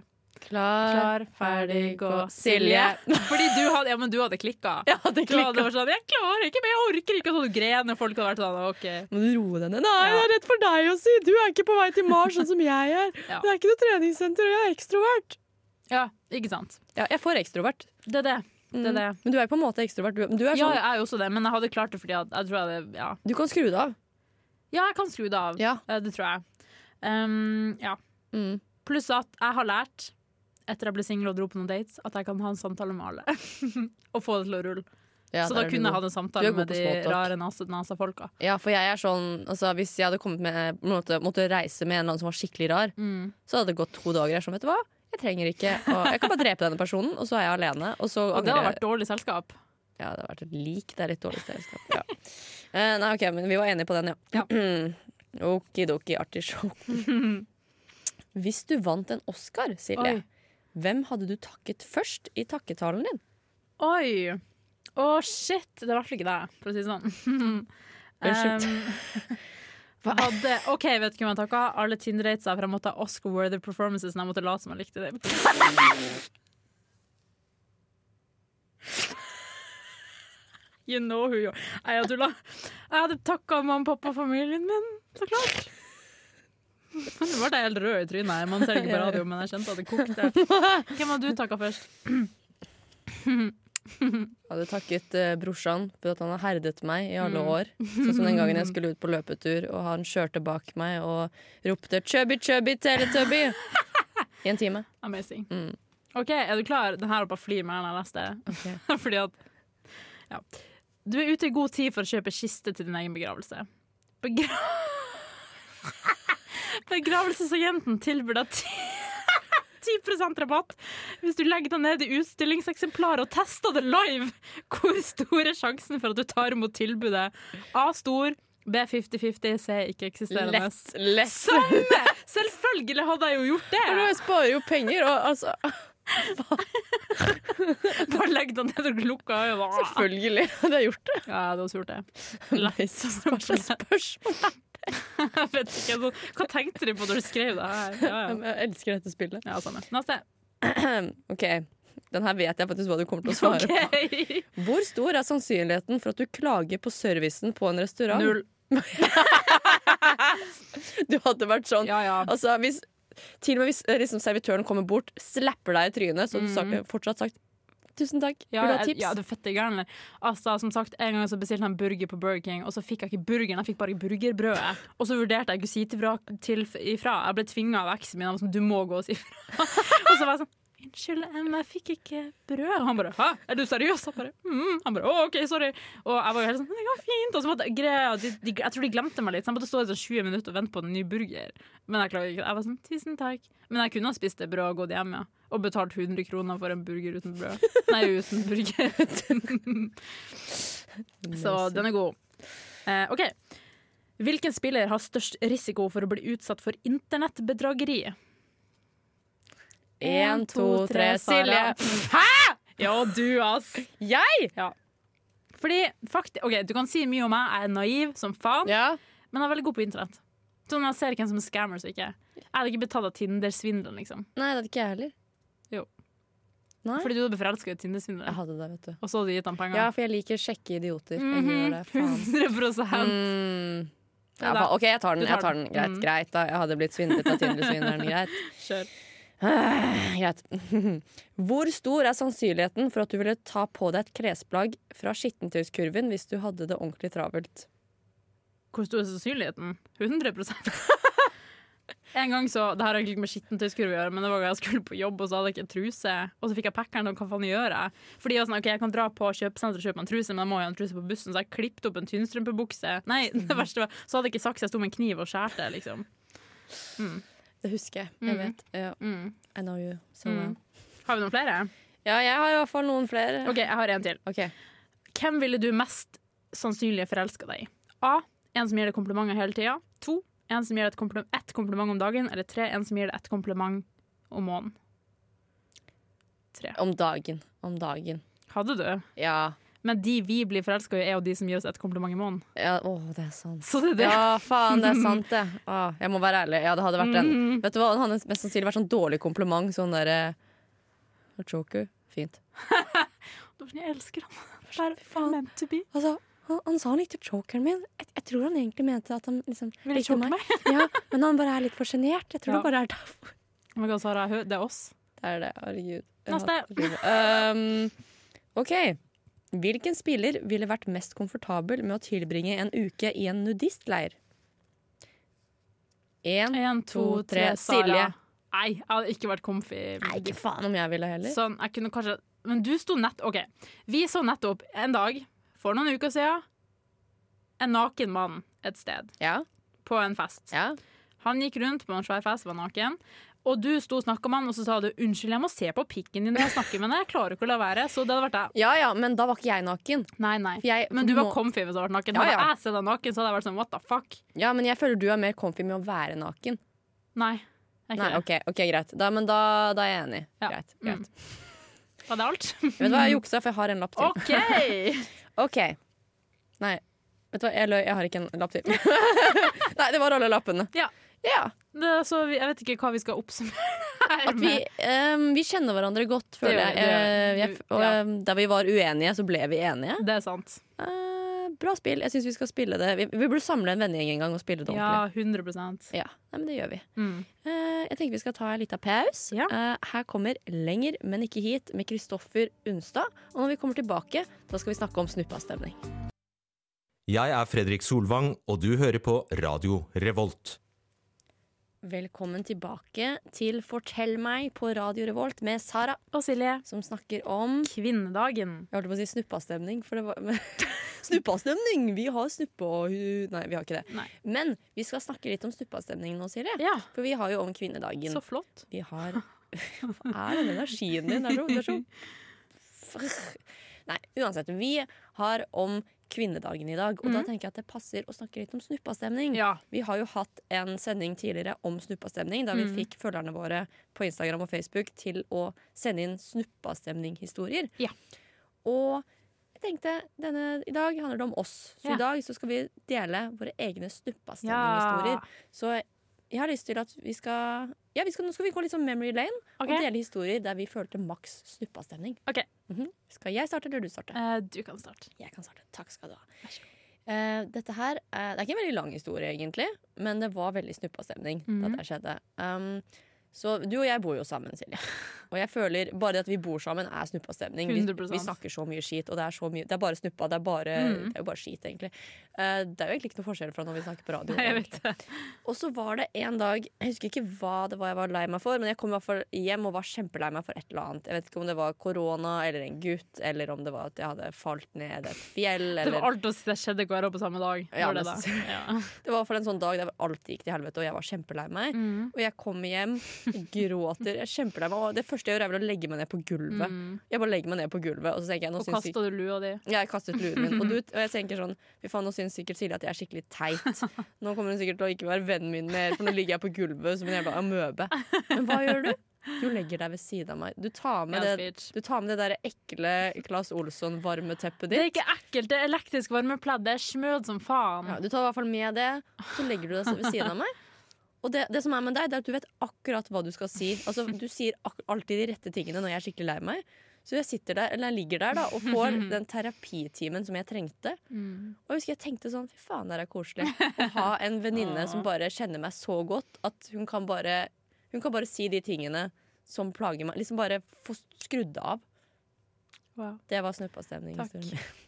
Klar, Klar, ferdig, gå. Silje. *laughs* Fordi du hadde, ja, men du hadde klikka. Ja, det Du hadde klikka. vært sånn 'Jeg klarer ikke, men jeg orker ikke'. Og så du gren, og folk hadde vært sånn OK. Må du roe deg ned? Nei, Ja. det er rett for deg å si! Du er ikke på vei til Mars sånn som jeg er. *laughs* Ja. Det er ikke noe treningssenter, og jeg er ekstrovert. Ja, ikke sant. Ja, jeg får ekstrovert. Det er det. Det er det. Men du er på en måte ekstrovert. Du, du er Ja, sånn jeg er jo også det, men jeg hadde klart det fordi jeg, jeg tror jeg hadde ja. Du kan skru det av. ja, jeg kan skru det av. Ja. Det tror jeg. Um, ja. Mm. Pluss at jeg har lært, etter jeg ble singel og dro på noen dates, at jeg kan ha en samtale med alle. *laughs* og få det til å rulle. Ja, så da kunne jeg hatt en samtale med de rare nasa- nasa-folka. Ja, for jeg er sånn altså, Hvis jeg hadde kommet med måtte, måtte reise med en eller annen som var skikkelig rar, Mm. så hadde det gått to dager. Jeg er sånn, vet du hva? Jeg trenger ikke å, Jeg kan bare drepe denne personen, og så er jeg alene. Og så Og det hadde vært dårlig selskap. Ja, det har vært et lik. Det er litt dårlig selskap. Ja. uh, nei, ok, men vi var enige på den, ja. *clears throat* Okidoki artisjok. *laughs* Hvis du vant en Oscar, Silje, Oi. hvem hadde du takket først i takketalen din? Oi! Å, shit! Det ble ikke deg, for å si det sånn. *laughs* Unnskyld. Um, *laughs* hadde, OK, vet du hvem jeg takka? Alle Tinder-datesa, for jeg måtte ha Oscar-worthy performances. Og jeg måtte late som jeg likte det. *laughs* You know who you are. Nei, jeg tulla. Jeg hadde takka mamma, pappa og familien min, så klart. Nå ble jeg helt rød i trynet. Man ser det ikke på radio, men jeg kjente at det kokte. *laughs* Hvem har du takka først? Jeg hadde takket uh, brorsan for at han har herdet meg i alle Mm. år. Sånn som den gangen jeg skulle ut på løpetur, og han kjørte bak meg og ropte 'chubby, chubby, teletubby' i en time. Amazing. Mm. OK, er du klar? Den her oppe flir mer enn jeg leste. Fordi at ja. Du er ute i god tid for å kjøpe kiste til din egen begravelse. Begra *laughs* Begravelsesagenten tilbyr deg 10% *laughs* rabatt hvis du legger deg ned i utstillingseksemplaret og tester det live. Hvor stor er sjansen for at du tar imot tilbudet? A stor, B 50-50, C ikke eksisterende. Lett. lett. Samme! Selvfølgelig hadde jeg jo gjort det! Men Jeg sparer jo penger, og altså *laughs* Bare legg deg ned og lukk øynene. Selvfølgelig hadde jeg gjort det. Ja, hadde også gjort det. Hva slags spørsmål? Jeg vet ikke, altså, Hva tenkte de på når du skrev det her? Ja, ja. Jeg elsker dette spillet. ja samme. Neste. *clears throat* OK, den her vet jeg faktisk hva du kommer til å svare *laughs* på. Hvor stor er sannsynligheten for at du klager på servicen på en restaurant? Null. *laughs* Du hadde vært sånn Ja, ja. Altså, hvis, til og med hvis eh, liksom, servitøren kommer bort, slapper deg i trynet, så hadde du Mm. fortsatt sagt 'tusen takk'. Ja, Vil du ha tips? ja, du fette. Altså, som sagt, En gang så bestilte jeg en burger på Burger King, og så fikk jeg ikke burgeren, jeg fikk bare burgerbrødet. Og så vurderte jeg ikke å si til ifra. Jeg ble tvinga av eksen min. Han var sånn, du må gå og si ifra. *laughs* og så var jeg sånn Unnskyld, men jeg fikk ikke brød. Og han bare 'hæ, er du seriøs?' Han bare, mm. Han bare 'å, OK, sorry'. Og jeg var jo helt sånn 'det går fint'. Og så måtte, greia, de, de, jeg tror de glemte meg litt, så jeg måtte stå i sånn 20 minutter og vente på en ny burger. Men jeg klager ikke. Jeg var sånn 'tusen takk'. Men jeg kunne ha spist det brødet og gått hjem, ja. Og betalt 100 kroner for en burger uten brød. Nei, uten burger. *laughs* Så den er god. Eh, OK. Hvilken spiller har størst risiko for å bli utsatt for internettbedrageri? En, to, tre. Silje. Hæ?! Ja, du, ass. Jeg? Ja. Fordi faktisk, ok, Du kan si mye om meg, jeg er naiv som faen, Ja. men jeg er veldig god på internett. Sånn Jeg ser hvem som er scammers og ikke. Jeg hadde ikke betalt av Tinder-svindelen, liksom. Nei, det hadde ikke jeg heller. Nei. Fordi du hadde forelska i Jeg Tinder-svindler, hadde det, vet du. og så hadde du gitt ham penger. Ja, for jeg liker kjekke idioter. Jeg Mhm, gjør det, faen. *laughs* 100 Mm. Ja, faen. OK, jeg tar den. Jeg tar den. Greit, Mm. greit da. Jeg hadde blitt svindlet av Tinder-svindleren. Greit. *laughs* Kjør. *sighs* Greit. *laughs* Hvor stor er sannsynligheten for at du ville ta på deg et klesplagg fra skittentøyskurven hvis du hadde det ordentlig travelt? Hvor stor er sannsynligheten? 100 En gang så, Det har egentlig ikke med skittentøyskurv å gjøre, men det var da jeg skulle på jobb, og så hadde jeg ikke truse. Og så fikk jeg packeren, og hva faen gjør jeg? Fordi jeg var sånn, ok, jeg kan dra på kjøpesenteret og kjøpe meg en truse, men jeg må jo ha en truse på bussen, så jeg klippet opp en tynnstrømpebukse. Nei, *laughs* det verste var, så hadde jeg ikke saks, jeg sto med en kniv og skjærte, liksom. Det husker jeg. Jeg Mm. vet. Ja, Mm. I know you so Mm. well. Har vi noen flere? Ja, jeg har i hvert fall noen flere. OK, jeg har en til. Okay. Hvem ville du mest sannsynlig forelska deg i? A. En som gir deg komplimenter hele tida. To. En som gir deg et kompliment, ett kompliment om dagen. Eller tre. En som gir deg ett kompliment om måneden. Tre. Om dagen. Om dagen. Hadde du? Ja. Men de vi blir forelska i, er jo de som gir oss et kompliment i måneden. ja. Å, det er sant. Så det det. Ja, faen, det er sant, det. Å, *laughs* jeg må være ærlig. Ja, det hadde vært en mm. Vet du hva, det hadde mest sannsynlig vært sånn dårlig kompliment. Sånn derre Choku. Fint. *laughs* Jeg elsker han. faen. Meant to be. Altså, han, han sa han likte chokeren min. Jeg, jeg tror han egentlig mente at han liksom likte choke meg? *laughs* Ja, men han bare er litt for sjenert. Jeg tror Ja. det bare er derfor. Oh my Sara, hø- det er oss. Det er det. Herregud. Neste. Um, OK. Hvilken spiller ville vært mest komfortabel med å tilbringe en uke i en nudistleir? Én, En, to, tre, Silje. Nei, jeg hadde ikke vært comfy. Nei, ikke faen om jeg ville heller. Sånn, jeg kunne kanskje Men du sto nett OK. Vi så nettopp en dag for noen uker siden en naken mann et sted Ja, på en fest. ja. Han gikk rundt på en svær fest, var naken. Og du sto og snakka med han, og så sa du 'unnskyld, jeg må se på pikken din når jeg snakker med deg'. Jeg klarer ikke å la være. Så det hadde vært deg. ja, ja, men da var ikke jeg naken. Nei, nei. Jeg, Men du var må- comfy hvis du hadde vært naken. Ja, Hadde ja. jeg sett deg naken, så hadde jeg vært sånn what the fuck. Ja, men jeg føler du er mer comfy med å være naken. Nei. jeg er Nei, ikke det. ok, ok, greit. Da, men da, da er jeg enig. Ja. Greit. greit. Var det alt? Vet du hva, jeg juksa, for jeg har en lapp til. OK! *laughs* OK. Nei, vet du hva, jeg løy. Jeg har ikke en lapp til. *laughs* Nei, det var alle lappene. Ja. Ja. Det, så vi, jeg vet ikke hva vi skal oppsummere her At vi, um, vi kjenner hverandre godt, føler jeg. det. Eh, jeg. Og Ja. ehm, der vi var uenige, så ble vi enige. Det er sant. Eh, bra spill. Jeg syns vi skal spille det. Vi, vi burde samle en vennegjeng en gang og spille det Ja, ordentlig. 100 Ja, Nei, men det gjør vi. mm. Uh, jeg tenker vi skal ta en liten pause. Ja. Uh, her kommer Lenger, men ikke hit med Kristoffer Unstad. Og når vi kommer tilbake, da skal vi snakke om snuppastemning. Jeg er Fredrik Solvang, og du hører på Radio Revolt. Velkommen tilbake til Fortell meg på Radio Revolt med Sara, Og Silje, som snakker om kvinnedagen. Jeg holdt på å si snuppastemning, for det var *laughs* Snuppastemning! Vi har snuppe og hu... Nei, vi har ikke det. Nei. Men vi skal snakke litt om snuppastemning nå, Silje. Ja, For vi har jo om kvinnedagen. så flott. Vi har *laughs* Hva er den energien din? Det er så, det er så Nei, uansett. Vi har om kvinnedagen i dag, og da Mhm. tenker jeg at det passer å snakke litt om snuppastemning. Ja. Vi har jo hatt en sending tidligere om snuppastemning, da vi mm. fikk følgerne våre på Instagram og Facebook til å sende inn snuppastemning-historier. Ja. Og jeg tenkte denne, i dag handler det om oss, så Ja. i dag så skal vi dele våre egne snuppastemning-historier. Ja. Så jeg har lyst til at vi skal Ja, vi skal, nå skal vi gå litt sånn memory lane okay. og dele historier der vi følte maks snuppastemning. Ok. -hmm. Skal jeg starte, eller du starte? Uh, du kan starte. Jeg kan starte. Takk skal du ha. Vær så god. Uh, dette her eh, Det er ikke en veldig lang historie, egentlig, men det var veldig snuppastemning da Mhm. det skjedde. Um, så du og jeg bor jo sammen, Silje. Og jeg føler bare det at vi bor sammen, er snuppastemning. Vi, vi snakker så mye skit, og det er så mye Det er bare snuppa. Det er, bare, mm. det er jo bare skit, egentlig. Uh, det er jo egentlig ikke noe forskjell fra når vi snakker på radio. Nei. Og så var det en dag Jeg husker ikke hva det var jeg var lei meg for, men jeg kom i hvert fall hjem og var kjempelei meg for et eller annet. Jeg vet ikke om det var korona eller en gutt, eller om det var at jeg hadde falt ned et fjell. Det var alt som skjedde hver på samme dag. Ja, det det? Ja. *laughs* Det var i hvert fall en sånn dag der alt gikk til helvete, og jeg var kjempelei meg. Mm. Og jeg kom hjem, *laughs* gråter, jeg kjemper meg. Det første jeg gjør, er vel å legge meg ned på gulvet. Mm. Jeg bare legger meg ned på gulvet, og så tenker jeg nå Og syns kasta du lua di? jeg kastet luen min. Og, du, *laughs* og jeg tenker sånn Fy faen, nå syns sikkert Silje at jeg er skikkelig teit. Nå kommer hun sikkert til å ikke være vennen min mer, for nå ligger jeg på gulvet som en jævla amøbe. Men hva gjør du? Du legger deg ved siden av meg. Du tar med, Ja, det, du tar med det der ekle Claes Olsson-varmeteppet Det er ikke ekkelt, det er elektrisk varmepledd. Det er smød som faen. Ja, du tar i hvert fall med det, så legger du deg ved siden av meg. Og det, det som er med deg, det er at du vet akkurat hva du skal si. Altså, du sier alltid de rette tingene når jeg er skikkelig lei meg. Så jeg sitter der, eller jeg ligger der da, og får *laughs* den terapitimen som jeg trengte. Og jeg husker jeg tenkte sånn, fy faen, det er koselig. Å ha en venninne som bare kjenner meg så godt at hun kan bare, hun kan bare si de tingene som plager meg. Liksom bare få skrudd av. Wow. Det var snuppastemning. Takk.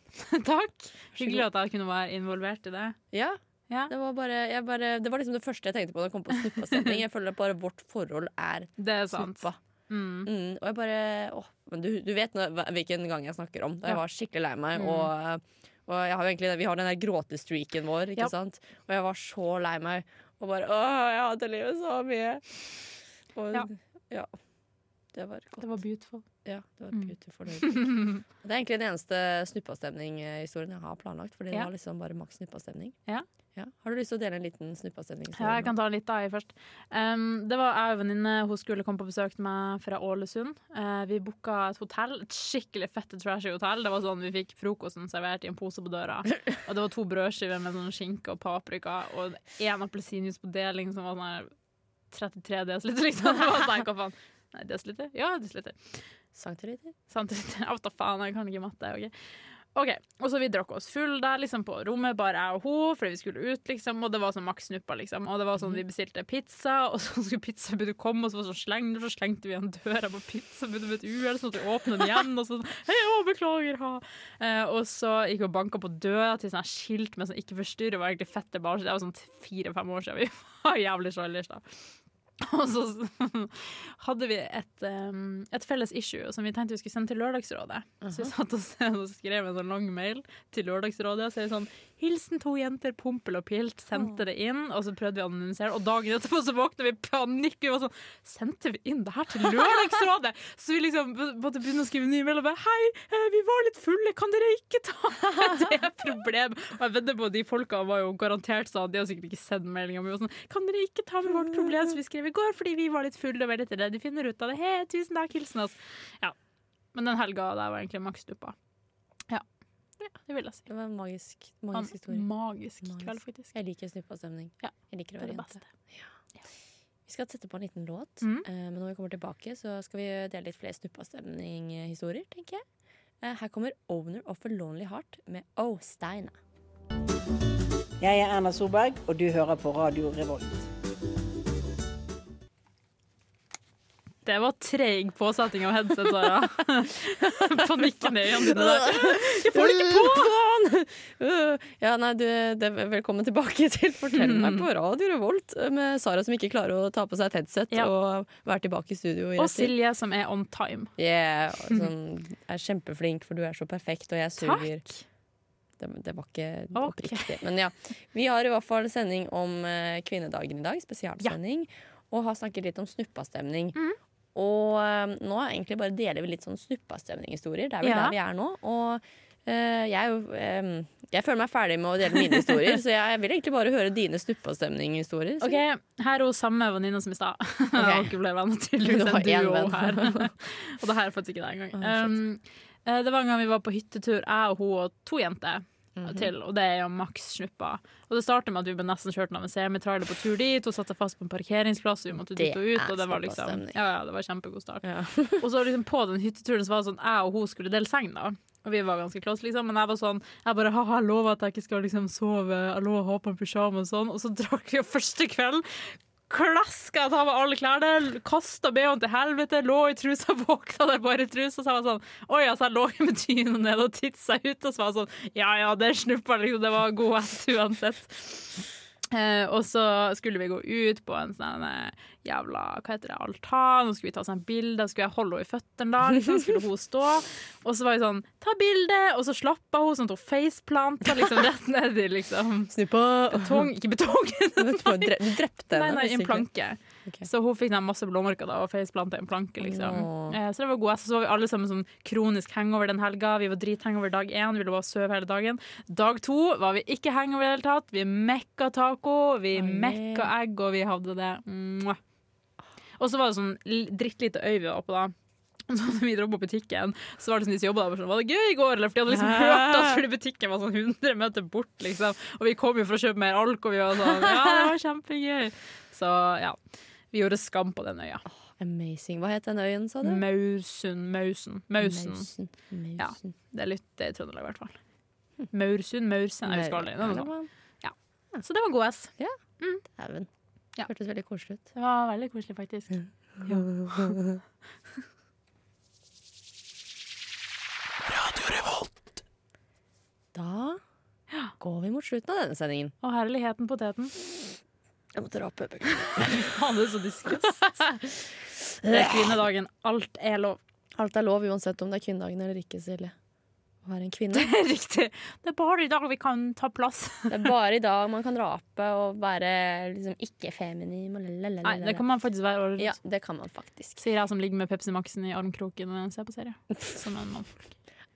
*laughs* Takk. Hyggelig at jeg kunne være involvert i det. Ja, Ja. det var, bare, bare, det var liksom det første jeg tenkte på da jeg kom på snuppastemning. Jeg føler at bare vårt forhold er Det er sant. snuppa. Mm. Mm, og jeg bare å, men du, du vet nå, hvilken gang jeg snakker om. Da jeg var skikkelig lei meg. Mm. Og, og har egentlig, vi har den der gråtestreaken vår, ikke Ja. sant? Og jeg var så lei meg. Og bare Å, jeg hater livet så mye. Og Ja. ja. Det var godt. Det var beautiful. Ja, det var Mm. beautiful. Det er egentlig den eneste snuppastemning-historien jeg har planlagt. Fordi det Ja. var liksom bare maks snuppastemning. Ja. Har du lyst til å dele en liten snuppavstemning? Ja, jeg kan ta litt av i først. Um, det var jeg og venninne hun skulle komme på besøk meg fra Ålesund. Uh, vi booka et hotell, et skikkelig fette trashy hotell. Det var sånn Vi fikk frokosten servert i en pose på døra. Og det var to brødskiver med sånn skinke og paprika og én appelsinjuice på deling som var sånn 33 dl, liksom. Det var sånn, hva faen? Nei, desiliter? Ja, desiliter. Centiliter? Samtidig, jeg vet da faen, jeg kan ikke matte. ok Ok, og så Vi drakk oss full der liksom på rommet, bare jeg og hun, fordi vi skulle ut. liksom Og det var sånn maks snuppa. liksom Og det var sånn Vi bestilte pizza, *laughs* og så skulle pizzabudet komme, og så var det sånn sleng, så slengte vi igjen døra på pizzabudet med et uhell, så måtte vi åpne den igjen. Og så sånn Hei, å, beklager, ha. Eh, og så gikk vi og banka på døra til sånn skilt med sånn 'ikke forstyrre', var egentlig fette barn. Det var sånn fire-fem år siden. Vi *laughs* var jævlig childish da. *laughs* Og så *laughs* hadde vi et, um, et felles issue som vi tenkte vi skulle sende til Lørdagsrådet. Så vi satt og, og *laughs* skrev en sånn lang mail til Lørdagsrådet. og sa sånn Hilsen to jenter, Pompel og Pilt. Sendte det inn, og så prøvde vi å anonymisere. Og dagen etterpå så våkna vi i panikk. Vi var sånn Sendte vi inn det her til Lørdagsrådet? Så vi liksom måtte begynne å skrive ny mail og bare Hei, eh, vi var litt fulle, kan dere ikke ta *laughs* det problemet? Og jeg vedder på de folka var jo garantert sånn, de har sikkert ikke sett meldinga var Sånn, kan dere ikke ta med vårt problem som vi skrev i går fordi vi var litt fulle og veldig redde? De finner ut av det. Hei, tusen takk, hilsen oss. Ja. Men den helga der var egentlig maks duppa. Ja. det vil jeg si. Det var en magisk, En historie. magisk Magisk. kveld, faktisk. Jeg liker snuppastemning. Ja, Jeg liker å være jente. Vi skal sette på en liten låt, mm. eh, men når vi kommer tilbake, så skal vi dele litt flere snuppastemning-historier, tenker jeg. Eh, Her kommer 'Owner of a Lonely Heart' med O. Steina. Jeg er Erna Solberg, og du hører på Radio Revolt. Det var treig påsetting av headset, Sara. *laughs* Panikken i øynene dine der. Jeg får det ikke på! *laughs* Ja, nei, du, det velkommen tilbake til Fortell meg på Radio Revolt med Sara som ikke klarer å ta på seg et headset Ja. og være tilbake i studio i Og. Silje, som er on time. Yeah, sånn, er kjempeflink, for du er så perfekt, og jeg suger. Takk. Det, det var ikke Ok. oppriktig. Men ja. Vi har i hvert fall sending om eh, kvinnedagen i dag. Spesialsending. Og har snakket litt om snuppastemning. Mhm. Og eh, nå egentlig bare deler vi litt sånn snuppastemning-historier. Det er vel Ja. der vi er nå. Og eh, jeg eh, Jeg føler meg ferdig med å dele mine historier, så jeg vil egentlig bare høre dine snuppastemning-historier. Ok, Her er hun samme venninna som i stad. *laughs* Og dere ble Du en duo her. *laughs* og det her er faktisk ikke det engang. Oh. Um, det var en gang vi var på hyttetur, jeg og hun og to jenter. Mhm. til, og det er jo maks snuppa. Og det startet med at vi ble nesten kjørt av en semitrailer på tur dit. Hun satte fast på en parkeringsplass, og vi måtte dit og ut. Og det var liksom. Ja, ja, det var kjempegod start. Ja. *laughs* og så liksom på den hytteturen så var det sånn jeg og hun skulle dele seng, da. Og vi var ganske close, liksom. Men jeg var sånn Jeg bare ha-ha, lover at jeg ikke skal liksom sove. Jeg lover å ha på en pysjamas og sånn. Og så drakk vi jo første kveld. Klaska jeg av meg alle klærne, kasta BH-en til helvete, lå i trusa, *laughs* våkna der bare i trusa. Så jeg var sånn Oi, altså, jeg lå jo med dyna nede og titsa ut, og så var jeg sånn Ja ja, det snuppa, liksom. Det var god ass uansett. Eh, og så skulle vi gå ut på en sånn eh, jævla hva heter det, altan, og skulle vi ta sånn bilde, skulle jeg holde henne i føttene da, liksom, skulle hun stå. Og så var vi sånn Ta bilde! Og så slappa hun sånn at hun faceplanta liksom rett ned i liksom Snuppa! betong Ikke betong! *laughs* Du drepte Nei, henne. nei, i en planke. Ok. Så hun fikk masse blåmerker da, og faceplanta en planke, liksom. Eh, så det var god. Så var vi alle sammen sånn kronisk hangover den helga. Vi var drithangover dag én, ville bare sove hele dagen. Dag to var vi ikke hangover i det hele tatt. Vi mekka taco, vi Oi. mekka egg, og vi hadde det. Mwah. Og så var det sånn drittlite øy vi var på da. Så da vi dro på butikken, så var det sånn de som jobba der, sånn Var det gøy i går, eller? For de hadde liksom hørt oss, fordi butikken var sånn 100 meter bort, liksom. Og vi kom jo for å kjøpe mer alk, og vi var sånn Ja, det var kjempegøy. Så ja. Vi gjorde skam på den øya. Amazing. Hva het den øyen, sa du? Mausun. Mausen. Mausen. Mausen. Ja. Det er litt det i Trøndelag, i hvert fall. Maursund, Maursen, jeg husker aldri. Det var god sånt. Så det var GS. Dæven. Ja. Hørtes veldig koselig ut. Det var veldig koselig, faktisk. *laughs* Da går vi mot slutten av denne sendingen. Og herligheten poteten. Jeg måtte rape. *laughs* Faen, det er så disgust. *laughs* Det er kvinnedagen. Alt er lov. Alt er lov uansett om det er kvinnedagen eller ikke, Silje. Å være en kvinne. *laughs* Riktig. Det er bare i dag vi kan ta plass. Det er bare i dag man kan rape og være liksom ikke feminin. lalalala. Nei, det kan man faktisk være. året Ja, det kan man faktisk. Sier jeg som ligger med Pepsi Max-en i armkroken og ser på serie. Som en mann.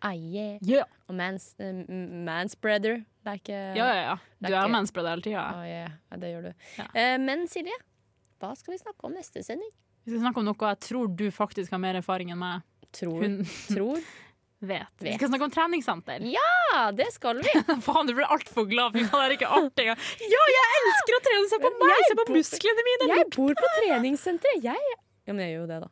Ah, yeah. Yeah. Og mans, uh, manspreader. Det er ikke Ja, ja, ja. Du er er ikke- hele tida. Oh, yeah. ja, det gjør du. Ja. Uh, men Silje, hva skal vi snakke om neste sending? Vi skal snakke om noe jeg tror du faktisk har mer erfaring enn meg. Tror, Hun *laughs* tror vet. Vi skal snakke om treningssenter. Ja, det skal vi! *laughs* Faen, du ble altfor glad. Fy faen, det er ikke artig engang. Ja, jeg elsker å trene! Se på meg! Se på musklene mine! Jeg bor på treningssenteret. Jeg Ja, men jeg gjør jo det, da.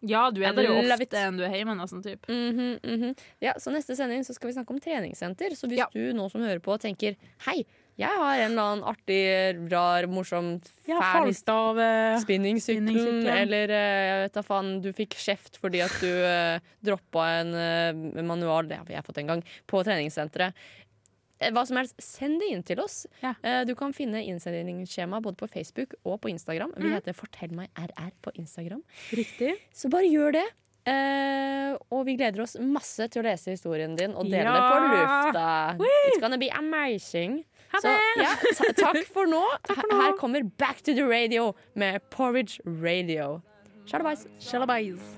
Ja, du er der jo ofte enn du er hjemme, nesten. Typ. mm -hmm. Ja, så neste sending så skal vi snakke om treningssenter. Så hvis Ja. du nå som hører på tenker Hei, jeg har en eller annen artig, rar, morsom, fæl av eh, Spinningsykkelen. eller eh, jeg vet da faen, du fikk kjeft fordi at du uh, droppa en eh, manual, det har jeg fått en gang, på treningssenteret. Eh, Hva som helst, send det inn til oss. Ja. Eh, Du kan finne innsendingsskjema både på Facebook og på Instagram. Vi heter Fortell meg RR på Instagram. Riktig. Så bare gjør det. Uh, og vi gleder oss masse til å lese historien din og dele Ja. det på lufta. It's gonna be amazing. Så ja, ta takk *laughs* for nå. Her kommer Back to the Radio med Porridge Radio. Shalabais. Shalabais.